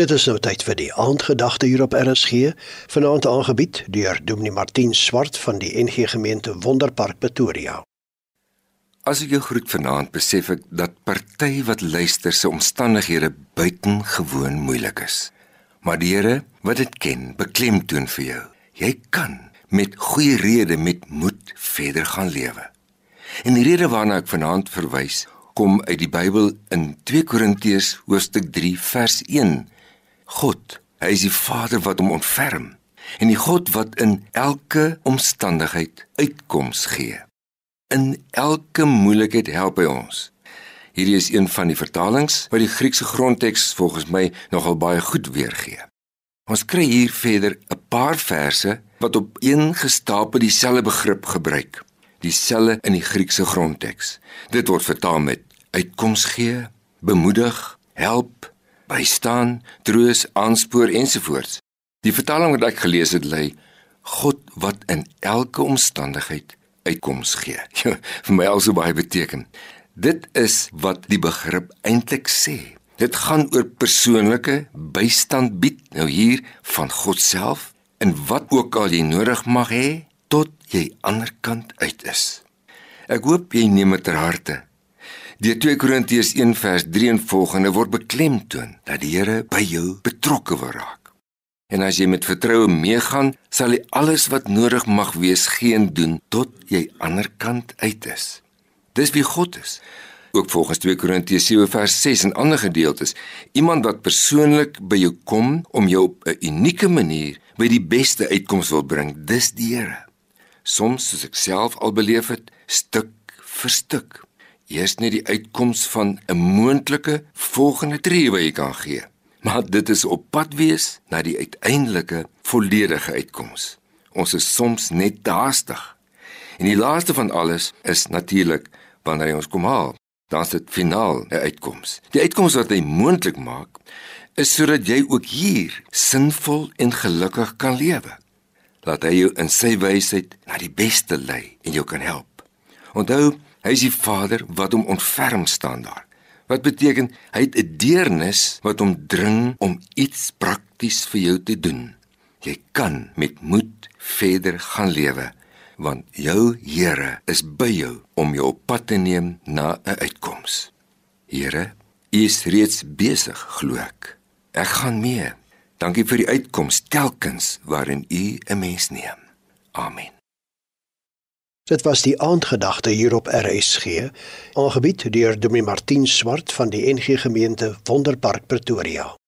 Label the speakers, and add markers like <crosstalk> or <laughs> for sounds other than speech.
Speaker 1: Dit is nou tyd vir die aandgedagte hier op RSG, vanaand aangebied deur Dominee Martin Swart van die NG Gemeente Wonderpark Pretoria.
Speaker 2: As ek jou groet vanaand, besef ek dat party wat luister se omstandighede buitengewoon moeilik is. Maar die Here wat dit ken, beklemtoon vir jou. Jy kan met goeie rede met moed verder gaan lewe. En die rede waarna ek vanaand verwys, kom uit die Bybel in 2 Korintiërs hoofstuk 3 vers 1. God, hy is die Vader wat hom ontferm en die God wat in elke omstandigheid uitkoms gee. In elke moeilikheid help hy ons. Hierdie is een van die vertalings wat die Griekse grondteks volgens my nogal baie goed weergee. Ons kry hier verder 'n paar verse wat op een gestapel dieselfde begrip gebruik, dieselfde in die Griekse grondteks. Dit word vertaal met uitkoms gee, bemoedig, help, bystaan, troos, aanspoor ensovoorts. Die vertaling wat ek gelees het lei God wat in elke omstandigheid uitkoms gee. <laughs> Ja, vir my also baie beteken. Dit is wat die begrip eintlik sê. Dit gaan oor persoonlike bystand bied nou hier van God self en wat ook al jy nodig mag hê tot jy ander kant uit is. Ek hoop jy neem dit ter harte. Die 2 Korintiërs 1 vers 3 en volgende word beklemtoon dat die Here by jou betrokke wil raak. En as jy met vertroue meegaan, sal hy alles wat nodig mag wees geen doen tot jy ander kant uit is. Dis wie God is. Ook volgens 2 Korintiërs 7 vers 6 en ander gedeeltes, iemand wat persoonlik by jou kom om jou op 'n unieke manier by die beste uitkoms wil bring, dis die Here. Soms soos ek self al beleef het, stuk vir stuk. Eers net die uitkoms van 'n moontlike volgende tree wat jy kan gee maar dit is op pad wees na die uiteindelike volledige uitkoms. Ons is soms net haastig. En die laaste van alles is natuurlik wanneer hy ons kom haal, dan is dit finaal 'n uitkoms. Die uitkoms wat hy moontlik maak is sodat jy ook hier sinvol en gelukkig kan lewe. Laat hy jou in sy wysheid na die beste lei en jou kan help. Onthou, hy is die Vader wat hom ontferm staan daar. Wat beteken hy het 'n deernis wat hom dring om iets prakties vir jou te doen. Jy kan met moed verder gaan lewe want jou Here is by jou om jou op pad te neem na 'n uitkoms. Here, U is reeds besig, glo ek. Ek gaan mee. Dankie vir die uitkoms telkens waarin U 'n mens neem. Amen.
Speaker 1: Dit was die aandgedagte hier op RSG, aangebied deur Dominee Martin Swart van die NG Gemeente Wonderpark Pretoria.